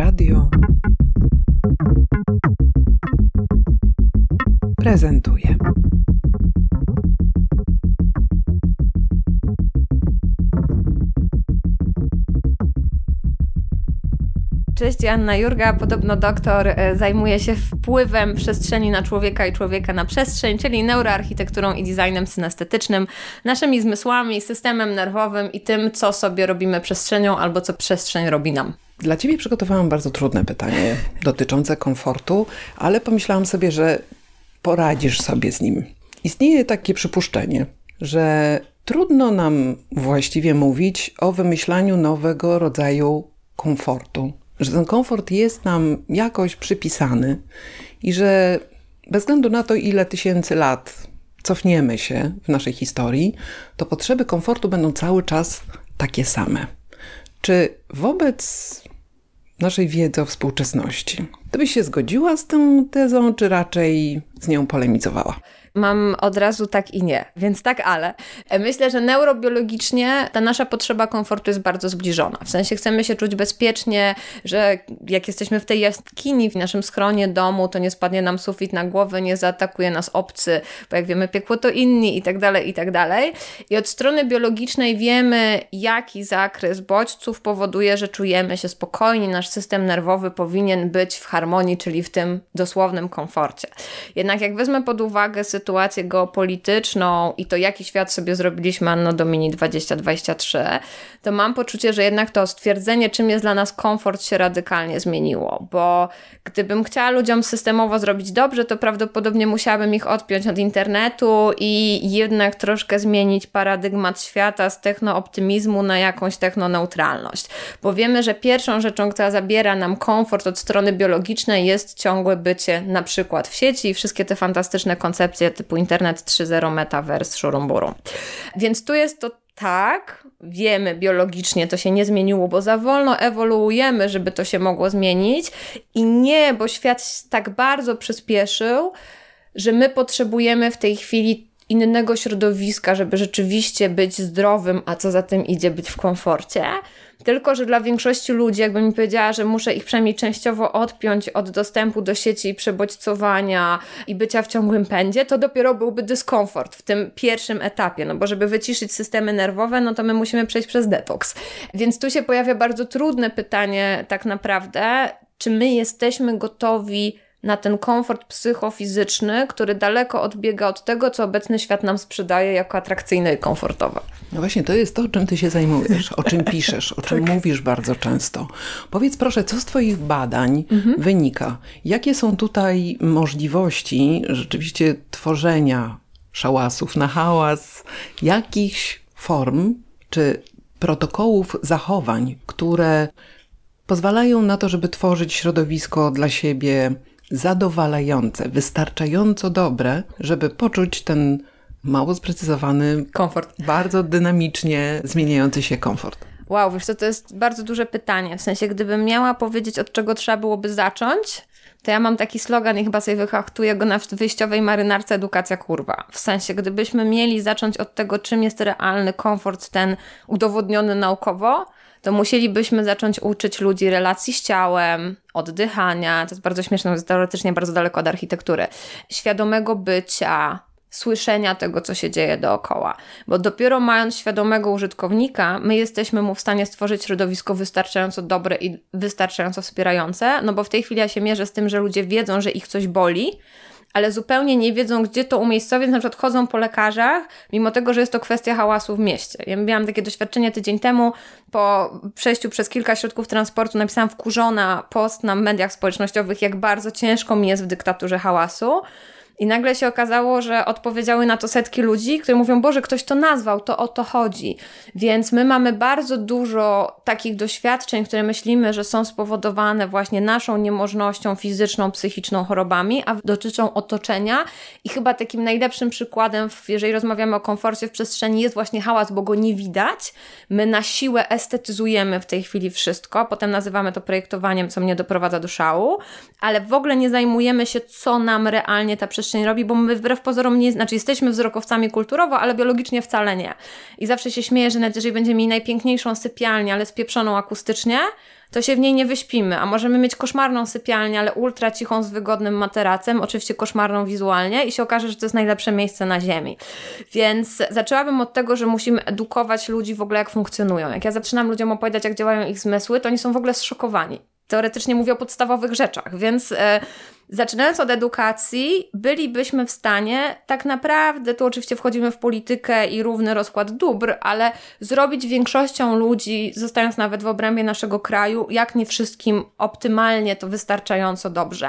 Radio prezentuje. Cześć, Anna Jurga. Podobno doktor e, zajmuje się wpływem przestrzeni na człowieka i człowieka na przestrzeń, czyli neuroarchitekturą i designem synestetycznym, naszymi zmysłami, systemem nerwowym i tym, co sobie robimy przestrzenią albo co przestrzeń robi nam. Dla Ciebie przygotowałam bardzo trudne pytanie dotyczące komfortu, ale pomyślałam sobie, że poradzisz sobie z nim. Istnieje takie przypuszczenie, że trudno nam właściwie mówić o wymyślaniu nowego rodzaju komfortu, że ten komfort jest nam jakoś przypisany i że bez względu na to, ile tysięcy lat cofniemy się w naszej historii, to potrzeby komfortu będą cały czas takie same. Czy wobec naszej wiedzy o współczesności, ty byś się zgodziła z tą tezą, czy raczej z nią polemizowała? Mam od razu tak i nie, więc tak, ale. Myślę, że neurobiologicznie ta nasza potrzeba komfortu jest bardzo zbliżona. W sensie chcemy się czuć bezpiecznie, że jak jesteśmy w tej jaskini, w naszym schronie, domu, to nie spadnie nam sufit na głowę, nie zaatakuje nas obcy, bo jak wiemy, piekło to inni i tak dalej, i tak dalej. I od strony biologicznej wiemy, jaki zakres bodźców powoduje, że czujemy się spokojni, nasz system nerwowy powinien być w harmonii, czyli w tym dosłownym komforcie. Jednak jak wezmę pod uwagę sytuację, sytuację geopolityczną i to, jaki świat sobie zrobiliśmy Anno Domini 2023, to mam poczucie, że jednak to stwierdzenie, czym jest dla nas komfort, się radykalnie zmieniło. Bo gdybym chciała ludziom systemowo zrobić dobrze, to prawdopodobnie musiałabym ich odpiąć od internetu i jednak troszkę zmienić paradygmat świata z technooptymizmu na jakąś technoneutralność. Bo wiemy, że pierwszą rzeczą, która zabiera nam komfort od strony biologicznej, jest ciągłe bycie na przykład w sieci i wszystkie te fantastyczne koncepcje typu internet 3.0, metaverse, szurumburu. Więc tu jest to tak, wiemy biologicznie, to się nie zmieniło, bo za wolno ewoluujemy, żeby to się mogło zmienić i nie, bo świat tak bardzo przyspieszył, że my potrzebujemy w tej chwili innego środowiska, żeby rzeczywiście być zdrowym, a co za tym idzie, być w komforcie. Tylko, że dla większości ludzi, jakbym mi powiedziała, że muszę ich przynajmniej częściowo odpiąć od dostępu do sieci i przebodźcowania i bycia w ciągłym pędzie, to dopiero byłby dyskomfort w tym pierwszym etapie. No bo żeby wyciszyć systemy nerwowe, no to my musimy przejść przez detoks. Więc tu się pojawia bardzo trudne pytanie, tak naprawdę, czy my jesteśmy gotowi na ten komfort psychofizyczny, który daleko odbiega od tego, co obecny świat nam sprzedaje jako atrakcyjne i komfortowe. No właśnie, to jest to, czym ty się zajmujesz, o czym piszesz, o czym tak. mówisz bardzo często. Powiedz proszę, co z twoich badań mhm. wynika? Jakie są tutaj możliwości rzeczywiście tworzenia szałasów na hałas, jakichś form czy protokołów zachowań, które pozwalają na to, żeby tworzyć środowisko dla siebie zadowalające, wystarczająco dobre, żeby poczuć ten mało sprecyzowany, komfort. Bardzo dynamicznie zmieniający się komfort. Wow, wiesz co, to jest bardzo duże pytanie. W sensie, gdybym miała powiedzieć, od czego trzeba byłoby zacząć, to ja mam taki slogan i chyba sobie wyhachtuję go na wyjściowej marynarce edukacja kurwa. W sensie, gdybyśmy mieli zacząć od tego, czym jest realny komfort, ten udowodniony naukowo, to musielibyśmy zacząć uczyć ludzi relacji z ciałem, oddychania, to jest bardzo śmieszne, jest teoretycznie bardzo daleko od architektury, świadomego bycia, słyszenia tego, co się dzieje dookoła. Bo dopiero mając świadomego użytkownika, my jesteśmy mu w stanie stworzyć środowisko wystarczająco dobre i wystarczająco wspierające, no bo w tej chwili ja się mierzę z tym, że ludzie wiedzą, że ich coś boli, ale zupełnie nie wiedzą, gdzie to umiejscowić, na przykład chodzą po lekarzach, mimo tego, że jest to kwestia hałasu w mieście. Ja miałam takie doświadczenie tydzień temu, po przejściu przez kilka środków transportu napisałam wkurzona post na mediach społecznościowych, jak bardzo ciężko mi jest w dyktaturze hałasu, i nagle się okazało, że odpowiedziały na to setki ludzi, które mówią: Boże, ktoś to nazwał, to o to chodzi. Więc my mamy bardzo dużo takich doświadczeń, które myślimy, że są spowodowane właśnie naszą niemożnością fizyczną, psychiczną, chorobami, a dotyczą otoczenia. I chyba takim najlepszym przykładem, jeżeli rozmawiamy o komforcie w przestrzeni, jest właśnie hałas, bo go nie widać. My na siłę estetyzujemy w tej chwili wszystko, potem nazywamy to projektowaniem, co mnie doprowadza do szału, ale w ogóle nie zajmujemy się, co nam realnie ta przestrzeń przestrzeń robi, bo my wbrew pozorom nie, znaczy jesteśmy wzrokowcami kulturowo, ale biologicznie wcale nie. I zawsze się śmieję, że nawet jeżeli będziemy mieli najpiękniejszą sypialnię, ale spieprzoną akustycznie, to się w niej nie wyśpimy, a możemy mieć koszmarną sypialnię, ale ultra cichą, z wygodnym materacem, oczywiście koszmarną wizualnie i się okaże, że to jest najlepsze miejsce na ziemi. Więc zaczęłabym od tego, że musimy edukować ludzi w ogóle, jak funkcjonują. Jak ja zaczynam ludziom opowiadać, jak działają ich zmysły, to oni są w ogóle zszokowani. Teoretycznie mówię o podstawowych rzeczach, więc... E, Zaczynając od edukacji, bylibyśmy w stanie tak naprawdę, tu oczywiście wchodzimy w politykę i równy rozkład dóbr, ale zrobić większością ludzi, zostając nawet w obrębie naszego kraju, jak nie wszystkim optymalnie, to wystarczająco dobrze.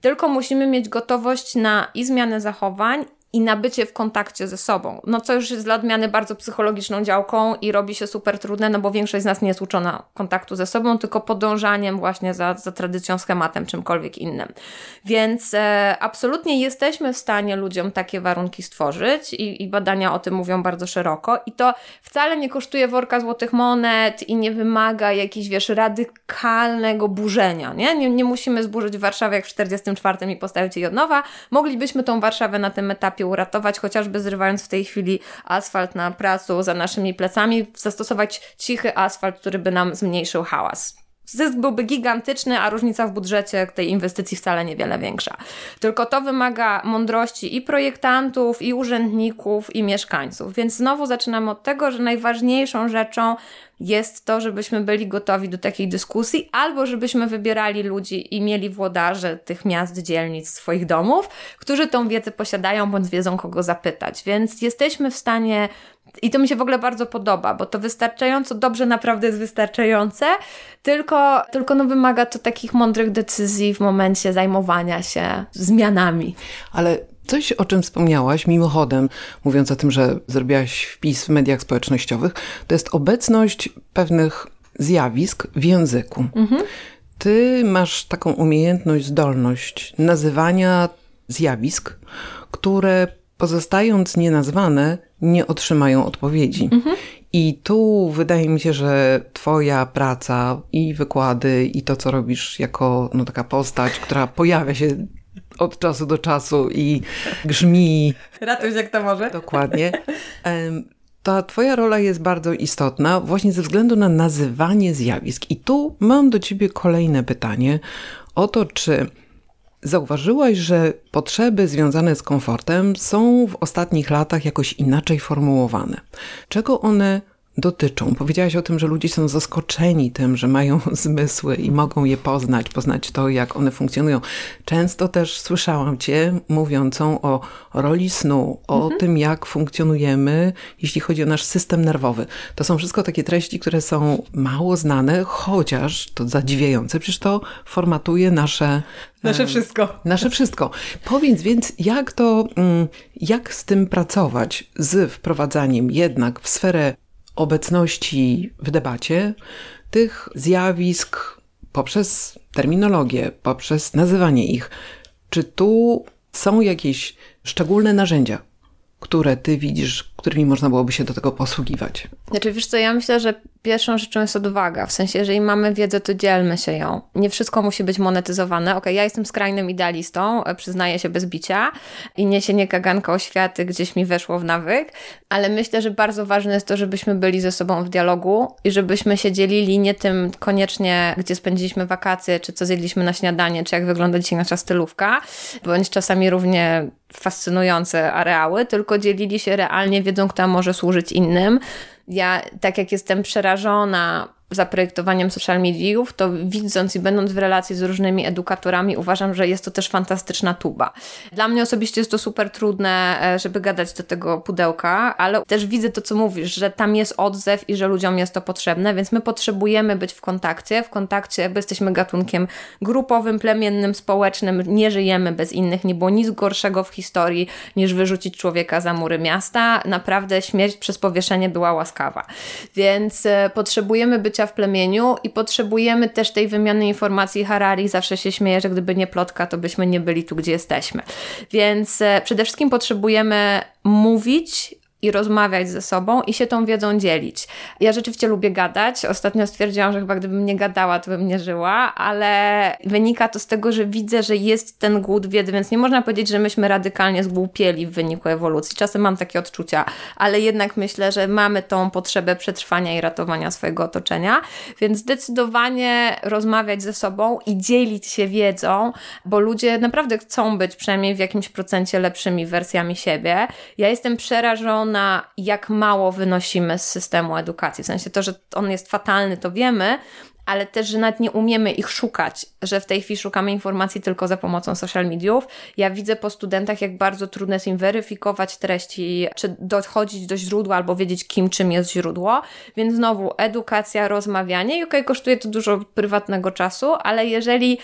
Tylko musimy mieć gotowość na i zmianę zachowań, i nabycie w kontakcie ze sobą. No co już jest dla odmiany bardzo psychologiczną działką i robi się super trudne, no bo większość z nas nie jest uczona kontaktu ze sobą, tylko podążaniem właśnie za, za tradycją, schematem, czymkolwiek innym. Więc e, absolutnie jesteśmy w stanie ludziom takie warunki stworzyć i, i badania o tym mówią bardzo szeroko i to wcale nie kosztuje worka złotych monet i nie wymaga jakiejś, wiesz, radykalnego burzenia, nie? Nie, nie musimy zburzyć Warszawy jak w 44 i postawić jej od nowa. Moglibyśmy tą Warszawę na tym etapie uratować, chociażby zrywając w tej chwili asfalt na pracu za naszymi plecami, zastosować cichy asfalt, który by nam zmniejszył hałas. Zysk byłby gigantyczny, a różnica w budżecie tej inwestycji wcale niewiele większa. Tylko to wymaga mądrości i projektantów, i urzędników, i mieszkańców. Więc znowu zaczynamy od tego, że najważniejszą rzeczą jest to, żebyśmy byli gotowi do takiej dyskusji, albo żebyśmy wybierali ludzi i mieli włodarzy tych miast, dzielnic, swoich domów, którzy tą wiedzę posiadają, bądź wiedzą, kogo zapytać. Więc jesteśmy w stanie i to mi się w ogóle bardzo podoba, bo to wystarczająco dobrze naprawdę jest wystarczające, tylko, tylko no wymaga to takich mądrych decyzji w momencie zajmowania się zmianami. Ale Coś, o czym wspomniałaś mimochodem, mówiąc o tym, że zrobiłaś wpis w mediach społecznościowych, to jest obecność pewnych zjawisk w języku. Mhm. Ty masz taką umiejętność, zdolność nazywania zjawisk, które pozostając nienazwane, nie otrzymają odpowiedzi. Mhm. I tu wydaje mi się, że Twoja praca i wykłady, i to, co robisz jako no, taka postać, która pojawia się od czasu do czasu i grzmi. Ratuj jak to może. Dokładnie. Ta Twoja rola jest bardzo istotna właśnie ze względu na nazywanie zjawisk. I tu mam do Ciebie kolejne pytanie o to, czy Zauważyłaś, że potrzeby związane z komfortem są w ostatnich latach jakoś inaczej formułowane. Czego one dotyczą. Powiedziałaś o tym, że ludzie są zaskoczeni tym, że mają zmysły i mogą je poznać, poznać to, jak one funkcjonują. Często też słyszałam Cię mówiącą o roli snu, o mhm. tym, jak funkcjonujemy, jeśli chodzi o nasz system nerwowy. To są wszystko takie treści, które są mało znane, chociaż to zadziwiające, przecież to formatuje nasze Nasze wszystko. Nasze wszystko. Powiedz więc, jak to, mm, jak z tym pracować, z wprowadzaniem jednak w sferę obecności w debacie tych zjawisk poprzez terminologię, poprzez nazywanie ich. Czy tu są jakieś szczególne narzędzia, które ty widzisz, którymi można byłoby się do tego posługiwać? Znaczy, wiesz co, ja myślę, że pierwszą rzeczą jest odwaga. W sensie, jeżeli mamy wiedzę, to dzielmy się ją. Nie wszystko musi być monetyzowane. Ok, ja jestem skrajnym idealistą, e, przyznaję się bez bicia i niesienie kaganka oświaty gdzieś mi weszło w nawyk, ale myślę, że bardzo ważne jest to, żebyśmy byli ze sobą w dialogu i żebyśmy się dzielili nie tym koniecznie, gdzie spędziliśmy wakacje, czy co zjedliśmy na śniadanie, czy jak wygląda dzisiaj nasza stylówka, bądź czasami równie fascynujące areały, tylko dzielili się realnie wiedzą, która może służyć innym. Ja, tak jak jestem przerażona zaprojektowaniem social mediów, to widząc i będąc w relacji z różnymi edukatorami, uważam, że jest to też fantastyczna tuba. Dla mnie osobiście jest to super trudne, e, żeby gadać do tego pudełka, ale też widzę to, co mówisz, że tam jest odzew i że ludziom jest to potrzebne, więc my potrzebujemy być w kontakcie, w kontakcie, jakby jesteśmy gatunkiem grupowym, plemiennym, społecznym, nie żyjemy bez innych, nie było nic gorszego w historii niż wyrzucić człowieka za mury miasta. Naprawdę śmierć przez powieszenie była łaskawa. Więc e, potrzebujemy bycia w plemieniu i potrzebujemy też tej wymiany informacji. Harari zawsze się śmieje, że gdyby nie plotka, to byśmy nie byli tu, gdzie jesteśmy. Więc e, przede wszystkim potrzebujemy mówić i rozmawiać ze sobą i się tą wiedzą dzielić. Ja rzeczywiście lubię gadać. Ostatnio stwierdziłam, że chyba gdybym nie gadała, to bym nie żyła, ale wynika to z tego, że widzę, że jest ten głód wiedzy, więc nie można powiedzieć, że myśmy radykalnie zgłupieli w wyniku ewolucji. Czasem mam takie odczucia, ale jednak myślę, że mamy tą potrzebę przetrwania i ratowania swojego otoczenia, więc zdecydowanie rozmawiać ze sobą i dzielić się wiedzą, bo ludzie naprawdę chcą być przynajmniej w jakimś procencie lepszymi wersjami siebie. Ja jestem przerażona, jak mało wynosimy z systemu edukacji. W sensie to, że on jest fatalny, to wiemy, ale też, że nawet nie umiemy ich szukać, że w tej chwili szukamy informacji tylko za pomocą social mediów. Ja widzę po studentach, jak bardzo trudno jest im weryfikować treści, czy dochodzić do źródła, albo wiedzieć, kim, czym jest źródło. Więc znowu edukacja, rozmawianie. I okej, okay, kosztuje to dużo prywatnego czasu, ale jeżeli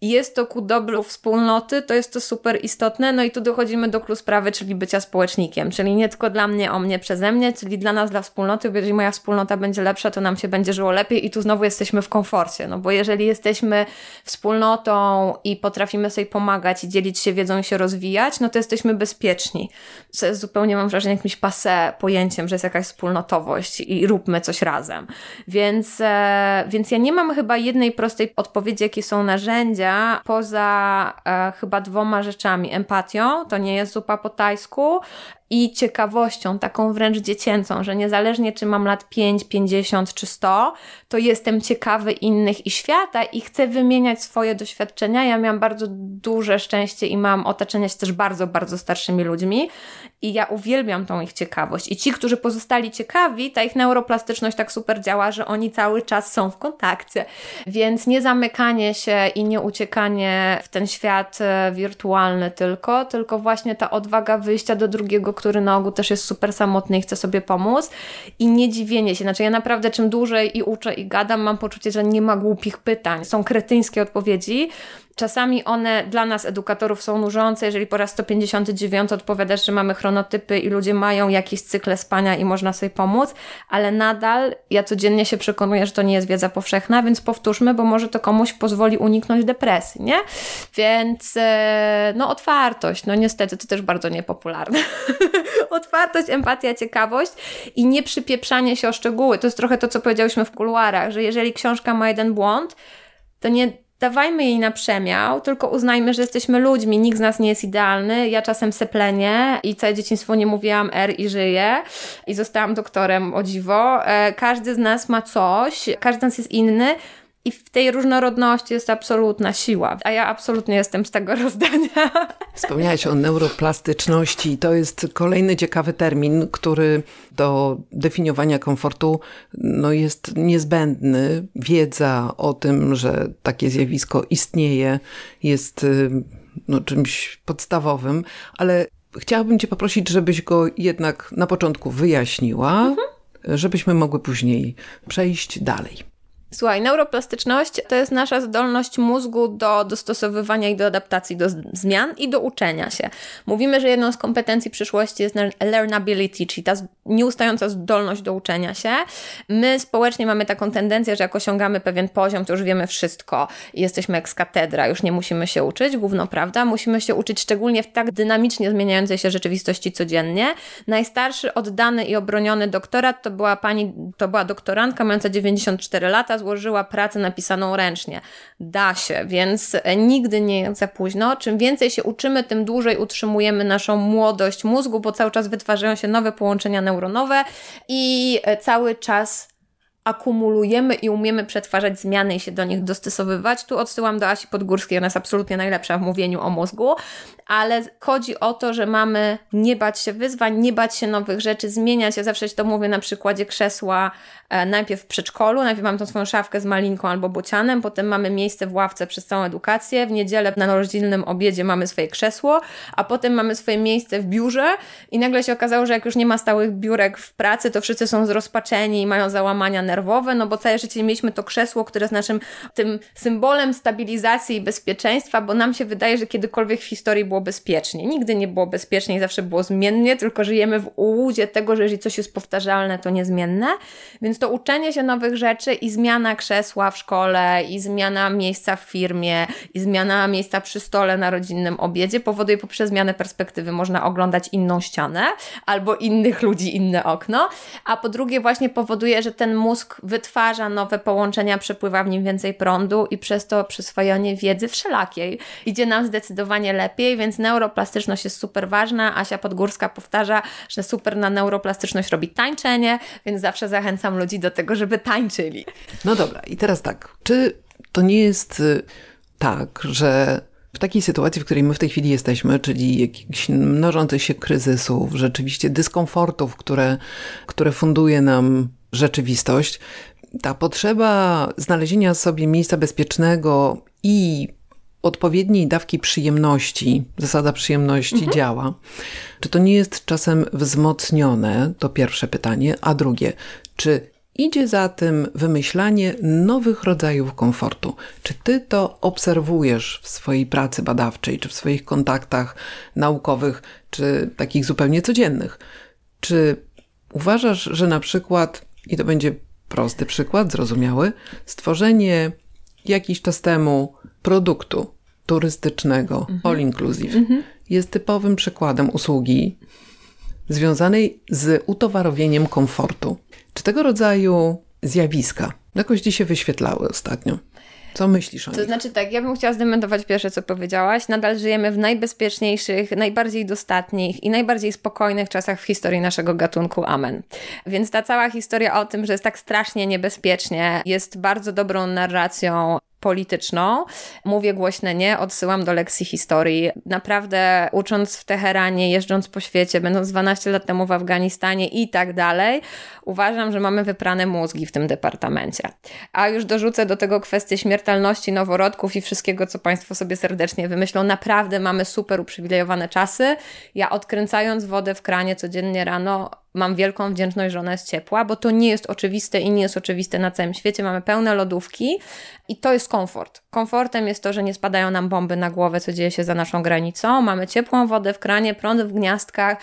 jest to ku dobru wspólnoty, to jest to super istotne. No i tu dochodzimy do klucz sprawy, czyli bycia społecznikiem, czyli nie tylko dla mnie, o mnie, przeze mnie, czyli dla nas, dla wspólnoty, bo jeżeli moja wspólnota będzie lepsza, to nam się będzie żyło lepiej i tu znowu jesteśmy w komforcie, no bo jeżeli jesteśmy wspólnotą i potrafimy sobie pomagać i dzielić się wiedzą i się rozwijać, no to jesteśmy bezpieczni. Co jest zupełnie, mam wrażenie, jakimś pase pojęciem, że jest jakaś wspólnotowość i róbmy coś razem. Więc, e, więc ja nie mam chyba jednej prostej odpowiedzi, jakie są narzędzia, poza e, chyba dwoma rzeczami. Empatią, to nie jest zupa po tajsku, i ciekawością, taką wręcz dziecięcą, że niezależnie czy mam lat 5, 50 czy 100, to jestem ciekawy innych i świata i chcę wymieniać swoje doświadczenia. Ja miałam bardzo duże szczęście i mam otoczenie się też bardzo, bardzo starszymi ludźmi i ja uwielbiam tą ich ciekawość. I ci, którzy pozostali ciekawi, ta ich neuroplastyczność tak super działa, że oni cały czas są w kontakcie. Więc nie zamykanie się i nie uciekanie w ten świat e, wirtualny tylko, tylko właśnie ta odwaga wyjścia do drugiego który na ogół też jest super samotny i chce sobie pomóc i nie dziwienie się. Znaczy ja naprawdę czym dłużej i uczę i gadam, mam poczucie, że nie ma głupich pytań. Są kretyńskie odpowiedzi, Czasami one dla nas, edukatorów, są nużące, jeżeli po raz 159 odpowiadasz, że mamy chronotypy i ludzie mają jakieś cykle spania i można sobie pomóc, ale nadal ja codziennie się przekonuję, że to nie jest wiedza powszechna, więc powtórzmy, bo może to komuś pozwoli uniknąć depresji, nie? Więc e, no otwartość, no niestety to też bardzo niepopularne. otwartość, empatia, ciekawość i nie przypieprzanie się o szczegóły. To jest trochę to, co powiedziałyśmy w kuluarach, że jeżeli książka ma jeden błąd, to nie dawajmy jej na przemiał, tylko uznajmy, że jesteśmy ludźmi, nikt z nas nie jest idealny. Ja czasem seplenię i całe dzieciństwo nie mówiłam R i żyję i zostałam doktorem, o dziwo. E, każdy z nas ma coś, każdy z nas jest inny. I w tej różnorodności jest absolutna siła, a ja absolutnie jestem z tego rozdania. Wspomniałaś o neuroplastyczności. To jest kolejny ciekawy termin, który do definiowania komfortu no, jest niezbędny. Wiedza o tym, że takie zjawisko istnieje, jest y, no, czymś podstawowym, ale chciałabym Cię poprosić, żebyś go jednak na początku wyjaśniła, mhm. żebyśmy mogły później przejść dalej. Słuchaj, neuroplastyczność to jest nasza zdolność mózgu do dostosowywania i do adaptacji do zmian i do uczenia się. Mówimy, że jedną z kompetencji przyszłości jest learnability, czyli ta nieustająca zdolność do uczenia się. My społecznie mamy taką tendencję, że jak osiągamy pewien poziom, to już wiemy wszystko jesteśmy z katedra, już nie musimy się uczyć, główno prawda. Musimy się uczyć szczególnie w tak dynamicznie zmieniającej się rzeczywistości codziennie. Najstarszy oddany i obroniony doktorat to była pani, to była doktorantka mająca 94 lata, złożyła pracę napisaną ręcznie. Da się, więc nigdy nie jest za późno. Czym więcej się uczymy, tym dłużej utrzymujemy naszą młodość mózgu, bo cały czas wytwarzają się nowe połączenia neuronowe i cały czas akumulujemy i umiemy przetwarzać zmiany i się do nich dostosowywać. Tu odsyłam do Asi Podgórskiej, ona jest absolutnie najlepsza w mówieniu o mózgu, ale chodzi o to, że mamy nie bać się wyzwań, nie bać się nowych rzeczy, zmieniać. Ja zawsze to mówię na przykładzie krzesła e, najpierw w przedszkolu, najpierw mam tą swoją szafkę z malinką albo bocianem, potem mamy miejsce w ławce przez całą edukację, w niedzielę na rodzinnym obiedzie mamy swoje krzesło, a potem mamy swoje miejsce w biurze i nagle się okazało, że jak już nie ma stałych biurek w pracy, to wszyscy są zrozpaczeni i mają załamania nerwowe nerwowe, no bo całe życie mieliśmy to krzesło, które jest naszym tym symbolem stabilizacji i bezpieczeństwa, bo nam się wydaje, że kiedykolwiek w historii było bezpiecznie. Nigdy nie było bezpiecznie i zawsze było zmiennie, tylko żyjemy w ułudzie tego, że jeżeli coś jest powtarzalne, to niezmienne. Więc to uczenie się nowych rzeczy i zmiana krzesła w szkole, i zmiana miejsca w firmie, i zmiana miejsca przy stole na rodzinnym obiedzie powoduje poprzez zmianę perspektywy. Można oglądać inną ścianę albo innych ludzi, inne okno, a po drugie właśnie powoduje, że ten mózg wytwarza nowe połączenia, przepływa w nim więcej prądu i przez to przyswojenie wiedzy wszelakiej idzie nam zdecydowanie lepiej, więc neuroplastyczność jest super ważna. Asia Podgórska powtarza, że super na neuroplastyczność robi tańczenie, więc zawsze zachęcam ludzi do tego, żeby tańczyli. No dobra, i teraz tak, czy to nie jest y, tak, że w takiej sytuacji, w której my w tej chwili jesteśmy, czyli jakichś mnożących się kryzysów, rzeczywiście dyskomfortów, które, które funduje nam rzeczywistość, ta potrzeba znalezienia sobie miejsca bezpiecznego i odpowiedniej dawki przyjemności, zasada przyjemności mhm. działa. Czy to nie jest czasem wzmocnione? To pierwsze pytanie. A drugie, czy Idzie za tym wymyślanie nowych rodzajów komfortu. Czy ty to obserwujesz w swojej pracy badawczej, czy w swoich kontaktach naukowych, czy takich zupełnie codziennych? Czy uważasz, że na przykład, i to będzie prosty przykład, zrozumiały, stworzenie jakiś czas temu produktu turystycznego, mhm. all inclusive, mhm. jest typowym przykładem usługi związanej z utowarowieniem komfortu. Czy tego rodzaju zjawiska jakoś ci się wyświetlały ostatnio? Co myślisz o To znaczy tak, ja bym chciała zdementować pierwsze, co powiedziałaś. Nadal żyjemy w najbezpieczniejszych, najbardziej dostatnich i najbardziej spokojnych czasach w historii naszego gatunku. Amen. Więc ta cała historia o tym, że jest tak strasznie niebezpiecznie, jest bardzo dobrą narracją polityczną. Mówię głośne nie, odsyłam do lekcji historii. Naprawdę ucząc w Teheranie, jeżdżąc po świecie, będąc 12 lat temu w Afganistanie i tak dalej, uważam, że mamy wyprane mózgi w tym departamencie. A już dorzucę do tego kwestię śmiertelności noworodków i wszystkiego, co Państwo sobie serdecznie wymyślą. Naprawdę mamy super uprzywilejowane czasy. Ja odkręcając wodę w kranie codziennie rano, mam wielką wdzięczność, że ona jest ciepła, bo to nie jest oczywiste i nie jest oczywiste na całym świecie. Mamy pełne lodówki i to jest komfort. Komfortem jest to, że nie spadają nam bomby na głowę, co dzieje się za naszą granicą. Mamy ciepłą wodę w kranie, prąd w gniazdkach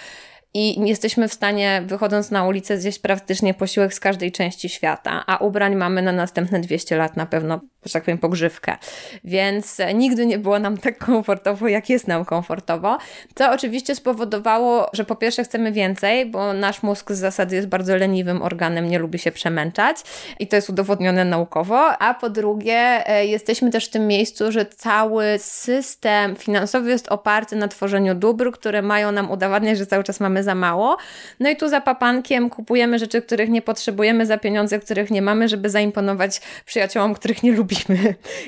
i jesteśmy w stanie, wychodząc na ulicę, zjeść praktycznie posiłek z każdej części świata, a ubrań mamy na następne 200 lat na pewno, że tak powiem, pogrzywkę. Więc nigdy nie było nam tak komfortowo, jak jest nam komfortowo. To oczywiście spowodowało, że po pierwsze chcemy więcej, bo nasz mózg z zasady jest bardzo leniwym organem, nie lubi się przemęczać i to jest udowodnione naukowo, a po drugie e, jesteśmy też w tym miejscu, że cały system finansowy jest oparty na tworzeniu dóbr, które mają nam udowadniać, że cały czas mamy za mało. No i tu za papankiem kupujemy rzeczy, których nie potrzebujemy, za pieniądze, których nie mamy, żeby zaimponować przyjaciołom, których nie lubimy.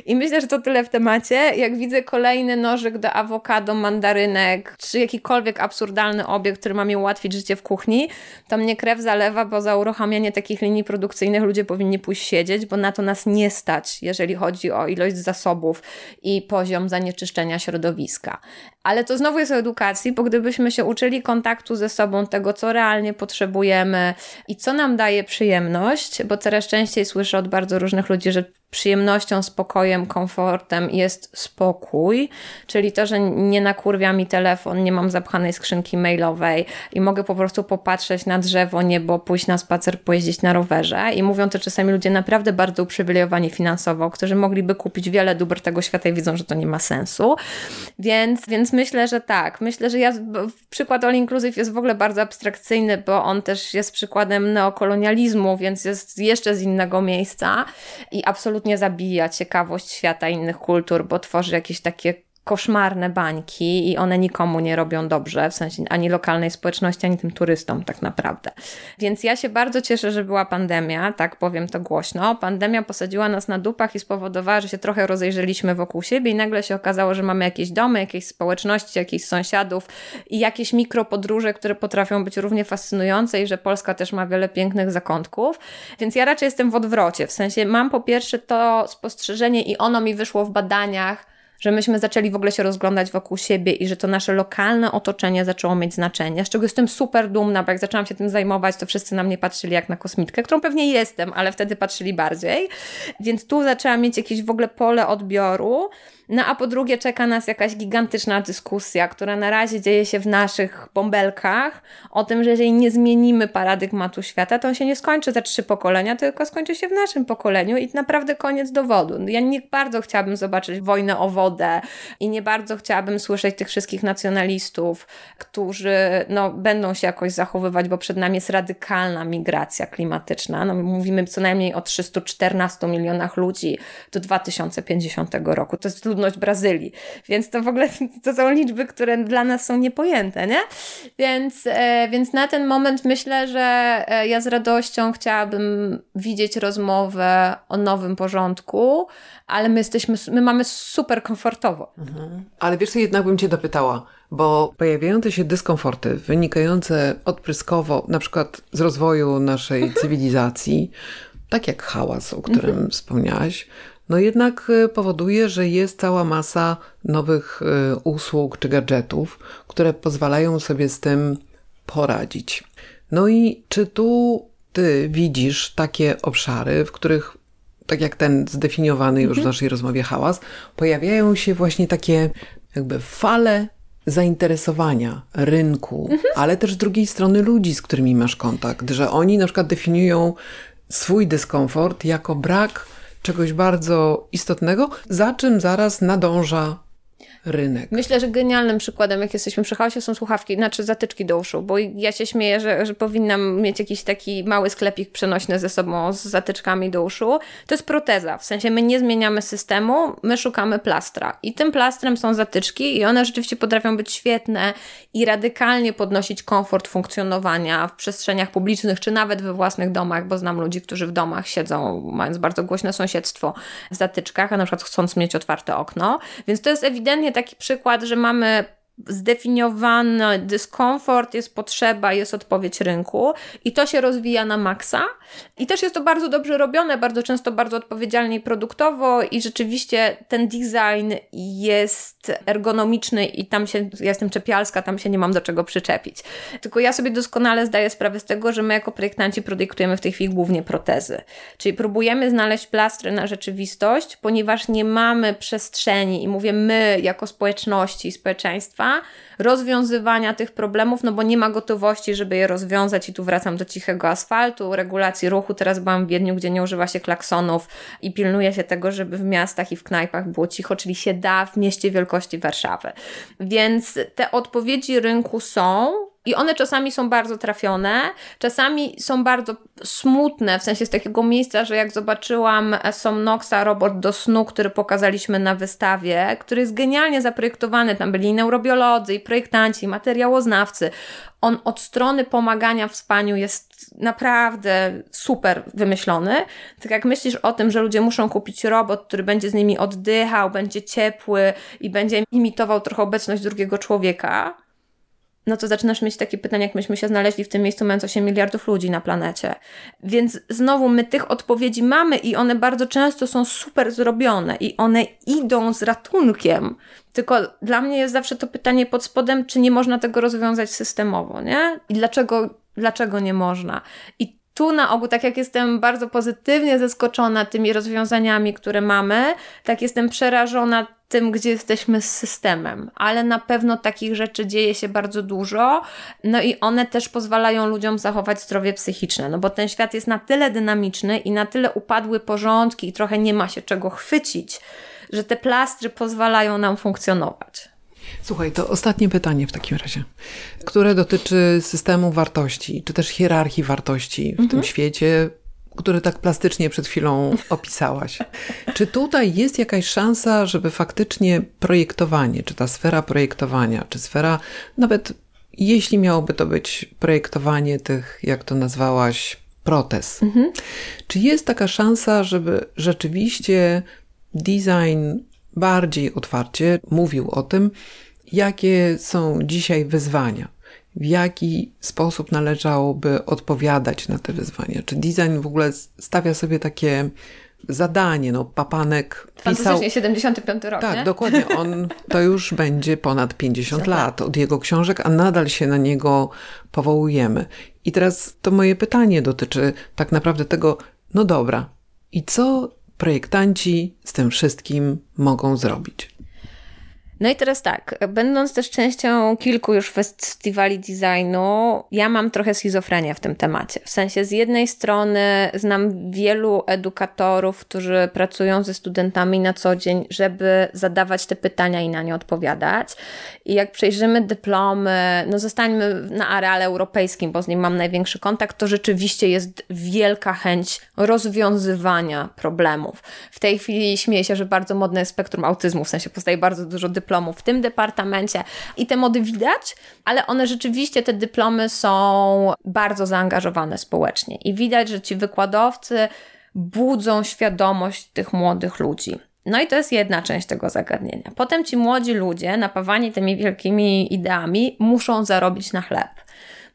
I myślę, że to tyle w temacie. Jak widzę kolejny nożyk do awokado, mandarynek, czy jakikolwiek absurdalny obiekt, który ma mi ułatwić życie w kuchni, to mnie krew zalewa, bo za uruchamianie takich linii produkcyjnych ludzie powinni pójść siedzieć, bo na to nas nie stać, jeżeli chodzi o ilość zasobów i poziom zanieczyszczenia środowiska. Ale to znowu jest o edukacji, bo gdybyśmy się uczyli kontaktu ze sobą, tego co realnie potrzebujemy i co nam daje przyjemność, bo coraz częściej słyszę od bardzo różnych ludzi, że przyjemnością, spokojem, komfortem jest spokój, czyli to, że nie nakurwia mi telefon, nie mam zapchanej skrzynki mailowej i mogę po prostu popatrzeć na drzewo, niebo, pójść na spacer, pojeździć na rowerze. I mówią to czasami ludzie naprawdę bardzo uprzywilejowani finansowo, którzy mogliby kupić wiele dóbr tego świata i widzą, że to nie ma sensu. Więc, więc myślę, że tak. Myślę, że ja, przykład All Inclusive jest w ogóle bardzo abstrakcyjny, bo on też jest przykładem neokolonializmu, więc jest jeszcze z innego miejsca i absolutnie zabija ciekawość świata innych kultur, bo tworzy jakieś takie koszmarne bańki i one nikomu nie robią dobrze, w sensie ani lokalnej społeczności, ani tym turystom tak naprawdę. Więc ja się bardzo cieszę, że była pandemia, tak powiem to głośno. Pandemia posadziła nas na dupach i spowodowała, że się trochę rozejrzeliśmy wokół siebie i nagle się okazało, że mamy jakieś domy, jakieś społeczności, jakichś sąsiadów i jakieś mikropodróże, które potrafią być równie fascynujące i że Polska też ma wiele pięknych zakątków. Więc ja raczej jestem w odwrocie, w sensie mam po pierwsze to spostrzeżenie i ono mi wyszło w badaniach, że myśmy zaczęli w ogóle się rozglądać wokół siebie i że to nasze lokalne otoczenie zaczęło mieć znaczenie, z czego jestem super dumna, bo jak zaczęłam się tym zajmować, to wszyscy na mnie patrzyli jak na kosmitkę, którą pewnie jestem, ale wtedy patrzyli bardziej. Więc tu zaczęłam mieć jakieś w ogóle pole odbioru. No a po drugie czeka nas jakaś gigantyczna dyskusja, która na razie dzieje się w naszych bąbelkach, o tym, że jeżeli nie zmienimy paradygmatu świata, to on się nie skończy za trzy pokolenia, tylko skończy się w naszym pokoleniu i naprawdę koniec dowodu. Ja nie bardzo chciałabym zobaczyć wojnę o wodę i nie bardzo chciałabym słyszeć tych wszystkich nacjonalistów, którzy no, będą się jakoś zachowywać, bo przed nami jest radykalna migracja klimatyczna. No, mówimy co najmniej o 314 milionach ludzi do 2050 roku. To jest ludność Brazylii. Więc to w ogóle to są liczby, które dla nas są niepojęte, nie? Więc, e, więc na ten moment myślę, że e, ja z radością chciałabym widzieć rozmowę o nowym porządku, ale my jesteśmy, my mamy super komfortowo. Mhm. Ale wiesz jednak bym Cię dopytała, bo pojawiające się dyskomforty wynikające odpryskowo na przykład z rozwoju naszej mhm. cywilizacji, tak jak hałas, o którym mhm. wspomniałaś, no jednak y, powoduje, że jest cała masa nowych y, usług czy gadżetów, które pozwalają sobie z tym poradzić. No i czy tu ty widzisz takie obszary, w których, tak jak ten zdefiniowany już w mhm. naszej rozmowie hałas, pojawiają się właśnie takie jakby fale zainteresowania rynku, mhm. ale też z drugiej strony ludzi, z którymi masz kontakt, że oni na przykład definiują swój dyskomfort jako brak czegoś bardzo istotnego, za czym zaraz nadąża rynek. Myślę, że genialnym przykładem, jak jesteśmy przy chaosie, są słuchawki, znaczy zatyczki do uszu, bo ja się śmieję, że, że powinnam mieć jakiś taki mały sklepik przenośny ze sobą z zatyczkami do uszu. To jest proteza, w sensie my nie zmieniamy systemu, my szukamy plastra i tym plastrem są zatyczki i one rzeczywiście potrafią być świetne i radykalnie podnosić komfort funkcjonowania w przestrzeniach publicznych, czy nawet we własnych domach, bo znam ludzi, którzy w domach siedzą, mając bardzo głośne sąsiedztwo w zatyczkach, a na przykład chcąc mieć otwarte okno, więc to jest ewidentnie taki przykład, że mamy zdefiniowany dyskomfort, jest potrzeba, jest odpowiedź rynku i to się rozwija na maksa. I też jest to bardzo dobrze robione, bardzo często bardzo odpowiedzialnie i produktowo i rzeczywiście ten design jest ergonomiczny i tam się, ja jestem czepialska, tam się nie mam do czego przyczepić. Tylko ja sobie doskonale zdaję sprawę z tego, że my jako projektanci produktujemy w tej chwili głównie protezy. Czyli próbujemy znaleźć plastry na rzeczywistość, ponieważ nie mamy przestrzeni i mówię my jako społeczności społeczeństwa, rozwiązywania tych problemów, no bo nie ma gotowości, żeby je rozwiązać i tu wracam do cichego asfaltu, regulacji ruchu. Teraz byłam w Wiedniu, gdzie nie używa się klaksonów i pilnuje się tego, żeby w miastach i w knajpach było cicho, czyli się da w mieście wielkości Warszawy. Więc te odpowiedzi rynku są, i one czasami są bardzo trafione, czasami są bardzo smutne, w sensie z takiego miejsca, że jak zobaczyłam Somnoxa, robot do snu, który pokazaliśmy na wystawie, który jest genialnie zaprojektowany, tam byli i neurobiolodzy, i projektanci, i materiałoznawcy. On od strony pomagania w spaniu jest naprawdę super wymyślony. Tak jak myślisz o tym, że ludzie muszą kupić robot, który będzie z nimi oddychał, będzie ciepły i będzie imitował trochę obecność drugiego człowieka, no to zaczynasz mieć takie pytania, jak myśmy się znaleźli w tym miejscu, mając 8 miliardów ludzi na planecie. Więc znowu my tych odpowiedzi mamy i one bardzo często są super zrobione i one idą z ratunkiem. Tylko dla mnie jest zawsze to pytanie pod spodem, czy nie można tego rozwiązać systemowo, nie? I dlaczego, dlaczego nie można? I tu na ogół, tak jak jestem bardzo pozytywnie zaskoczona tymi rozwiązaniami, które mamy, tak jestem przerażona tym, gdzie jesteśmy z systemem, ale na pewno takich rzeczy dzieje się bardzo dużo, no i one też pozwalają ludziom zachować zdrowie psychiczne, no bo ten świat jest na tyle dynamiczny i na tyle upadły porządki i trochę nie ma się czego chwycić, że te plastry pozwalają nam funkcjonować. Słuchaj, to ostatnie pytanie w takim razie, które dotyczy systemu wartości, czy też hierarchii wartości w mhm. tym świecie, który tak plastycznie przed chwilą opisałaś. Czy tutaj jest jakaś szansa, żeby faktycznie projektowanie, czy ta sfera projektowania, czy sfera nawet jeśli miałoby to być projektowanie tych, jak to nazwałaś, protez, mhm. czy jest taka szansa, żeby rzeczywiście design bardziej otwarcie mówił o tym, jakie są dzisiaj wyzwania, w jaki sposób należałoby odpowiadać na te wyzwania. Czy design w ogóle stawia sobie takie zadanie. No, Papanek pisał... Fantastycznie, 75 rok, Tak, nie? dokładnie. On to już będzie ponad 50 lat od jego książek, a nadal się na niego powołujemy. I teraz to moje pytanie dotyczy tak naprawdę tego, no dobra, i co projektanci z tym wszystkim mogą zrobić? No i teraz tak, będąc też częścią kilku już festiwali designu, ja mam trochę schizofrenię w tym temacie. W sensie z jednej strony znam wielu edukatorów, którzy pracują ze studentami na co dzień, żeby zadawać te pytania i na nie odpowiadać. I jak przejrzymy dyplomy, no zostańmy na areale europejskim, bo z nim mam największy kontakt, to rzeczywiście jest wielka chęć rozwiązywania problemów. W tej chwili śmieję się, że bardzo modne jest spektrum autyzmu, w sensie powstaje bardzo dużo dyplomów dyplomów w tym departamencie i te mody widać, ale one rzeczywiście, te dyplomy są bardzo zaangażowane społecznie i widać, że ci wykładowcy budzą świadomość tych młodych ludzi. No i to jest jedna część tego zagadnienia. Potem ci młodzi ludzie, napawani tymi wielkimi ideami, muszą zarobić na chleb.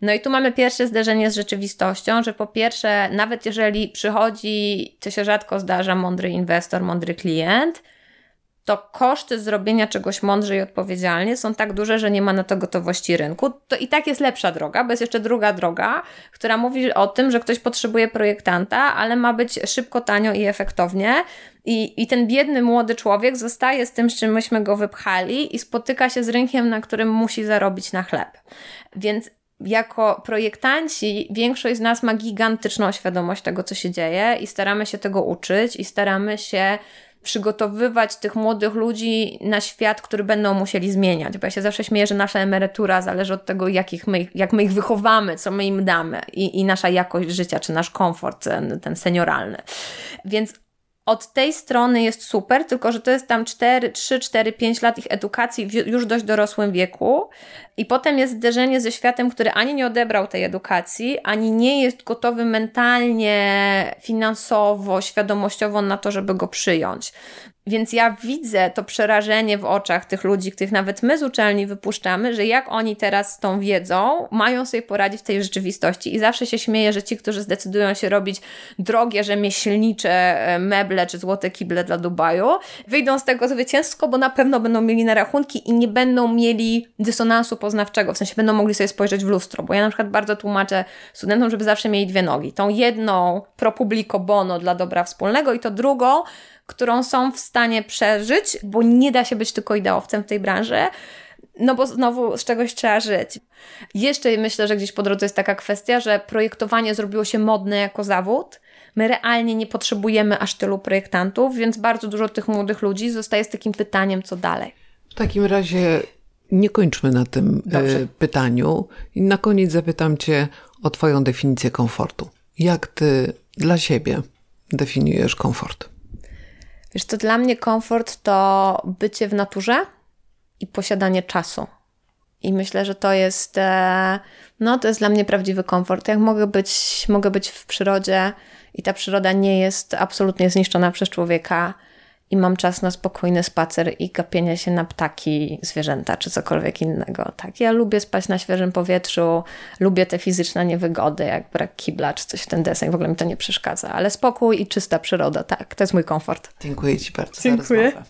No i tu mamy pierwsze zderzenie z rzeczywistością, że po pierwsze, nawet jeżeli przychodzi, co się rzadko zdarza, mądry inwestor, mądry klient, to koszty zrobienia czegoś mądrze i odpowiedzialnie są tak duże, że nie ma na to gotowości rynku, to i tak jest lepsza droga, bo jest jeszcze druga droga, która mówi o tym, że ktoś potrzebuje projektanta, ale ma być szybko, tanio i efektownie. I, I ten biedny młody człowiek zostaje z tym, z czym myśmy go wypchali i spotyka się z rynkiem, na którym musi zarobić na chleb. Więc jako projektanci większość z nas ma gigantyczną świadomość tego, co się dzieje i staramy się tego uczyć i staramy się przygotowywać tych młodych ludzi na świat, który będą musieli zmieniać. Bo ja się zawsze śmieję, że nasza emerytura zależy od tego, jak, my, jak my ich wychowamy, co my im damy i, i nasza jakość życia, czy nasz komfort, ten, ten senioralny. Więc od tej strony jest super, tylko że to jest tam 4, 3, 4, 5 lat ich edukacji w już dość dorosłym wieku. I potem jest zderzenie ze światem, który ani nie odebrał tej edukacji, ani nie jest gotowy mentalnie, finansowo, świadomościowo na to, żeby go przyjąć. Więc ja widzę to przerażenie w oczach tych ludzi, których nawet my z uczelni wypuszczamy, że jak oni teraz z tą wiedzą mają sobie poradzić w tej rzeczywistości. I zawsze się śmieję, że ci, którzy zdecydują się robić drogie, rzemieślnicze e, meble czy złote kible dla Dubaju, wyjdą z tego zwycięsko, bo na pewno będą mieli na rachunki i nie będą mieli dysonansu poznawczego, w sensie będą mogli sobie spojrzeć w lustro. Bo ja na przykład bardzo tłumaczę studentom, żeby zawsze mieli dwie nogi. Tą jedną pro publico bono dla dobra wspólnego i to drugą, którą są w stanie przeżyć, bo nie da się być tylko ideowcem w tej branży. No bo znowu z czegoś trzeba żyć. Jeszcze myślę, że gdzieś po drodze jest taka kwestia, że projektowanie zrobiło się modne jako zawód. My realnie nie potrzebujemy aż tylu projektantów, więc bardzo dużo tych młodych ludzi zostaje z takim pytaniem, co dalej. W takim razie nie kończmy na tym Dobrze. E, pytaniu. I na koniec zapytam Cię o Twoją definicję komfortu. Jak Ty dla siebie definiujesz komfort? Wiesz, to dla mnie komfort to bycie w naturze i posiadanie czasu. I myślę, że to jest, e, no to jest dla mnie prawdziwy komfort. Jak mogę być, mogę być w przyrodzie i ta przyroda nie jest absolutnie zniszczona przez człowieka, i mam czas na spokojny spacer i gapienie się na ptaki, zwierzęta czy cokolwiek innego. Tak, ja lubię spać na świeżym powietrzu, lubię te fizyczne niewygody, jak brak kibla czy coś w ten deseń, w ogóle mi to nie przeszkadza, ale spokój i czysta przyroda, tak, to jest mój komfort. Dziękuję Ci bardzo Dziękuję. za rozmowę.